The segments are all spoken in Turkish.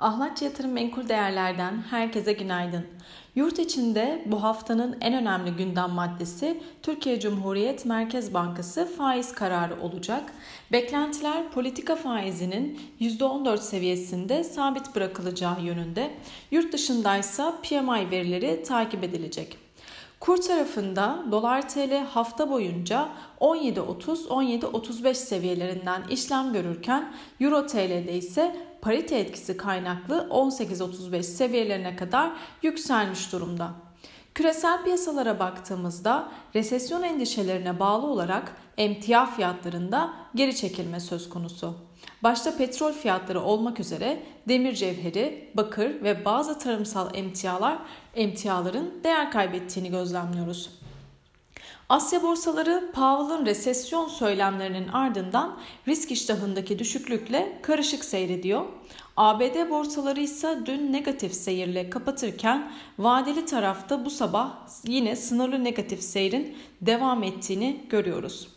Ahlatçı Yatırım Menkul Değerler'den herkese günaydın. Yurt içinde bu haftanın en önemli gündem maddesi Türkiye Cumhuriyet Merkez Bankası faiz kararı olacak. Beklentiler politika faizinin %14 seviyesinde sabit bırakılacağı yönünde. Yurt dışındaysa PMI verileri takip edilecek. Kur tarafında dolar TL hafta boyunca 17.30-17.35 seviyelerinden işlem görürken euro TL'de ise parite etkisi kaynaklı 18.35 seviyelerine kadar yükselmiş durumda. Küresel piyasalara baktığımızda resesyon endişelerine bağlı olarak emtia fiyatlarında geri çekilme söz konusu. Başta petrol fiyatları olmak üzere demir cevheri, bakır ve bazı tarımsal emtialar emtiaların değer kaybettiğini gözlemliyoruz. Asya borsaları Powell'ın resesyon söylemlerinin ardından risk iştahındaki düşüklükle karışık seyrediyor. ABD borsaları ise dün negatif seyirle kapatırken vadeli tarafta bu sabah yine sınırlı negatif seyrin devam ettiğini görüyoruz.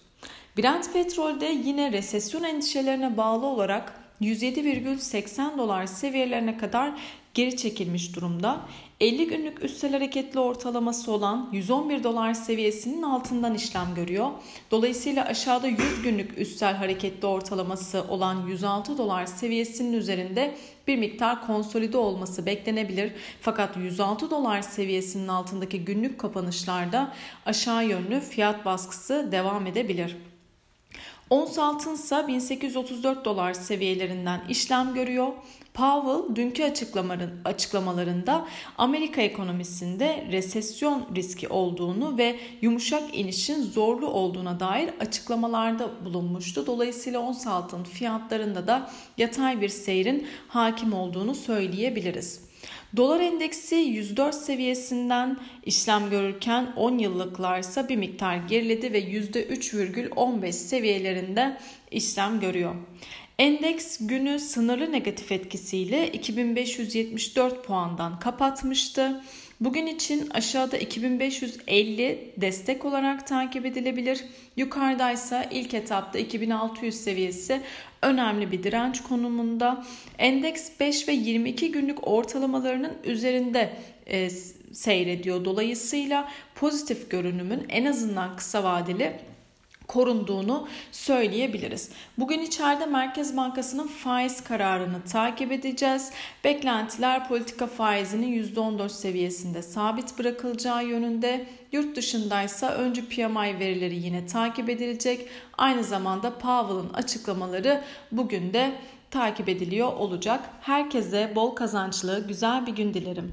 Brent petrolde yine resesyon endişelerine bağlı olarak 107,80 dolar seviyelerine kadar geri çekilmiş durumda. 50 günlük üstel hareketli ortalaması olan 111 dolar seviyesinin altından işlem görüyor. Dolayısıyla aşağıda 100 günlük üstel hareketli ortalaması olan 106 dolar seviyesinin üzerinde bir miktar konsolide olması beklenebilir. Fakat 106 dolar seviyesinin altındaki günlük kapanışlarda aşağı yönlü fiyat baskısı devam edebilir. Ons altın ise 1834 dolar seviyelerinden işlem görüyor. Powell dünkü açıklamalarında Amerika ekonomisinde resesyon riski olduğunu ve yumuşak inişin zorlu olduğuna dair açıklamalarda bulunmuştu. Dolayısıyla ons altın fiyatlarında da yatay bir seyrin hakim olduğunu söyleyebiliriz. Dolar endeksi 104 seviyesinden işlem görürken 10 yıllıklar ise bir miktar geriledi ve %3,15 seviyelerinde işlem görüyor. Endeks günü sınırlı negatif etkisiyle 2574 puandan kapatmıştı. Bugün için aşağıda 2550 destek olarak takip edilebilir. Yukarıdaysa ilk etapta 2600 seviyesi önemli bir direnç konumunda. Endeks 5 ve 22 günlük ortalamalarının üzerinde e, seyrediyor. Dolayısıyla pozitif görünümün en azından kısa vadeli korunduğunu söyleyebiliriz. Bugün içeride Merkez Bankası'nın faiz kararını takip edeceğiz. Beklentiler politika faizinin %14 seviyesinde sabit bırakılacağı yönünde. Yurt dışındaysa önce PMI verileri yine takip edilecek. Aynı zamanda Powell'ın açıklamaları bugün de takip ediliyor olacak. Herkese bol kazançlı, güzel bir gün dilerim.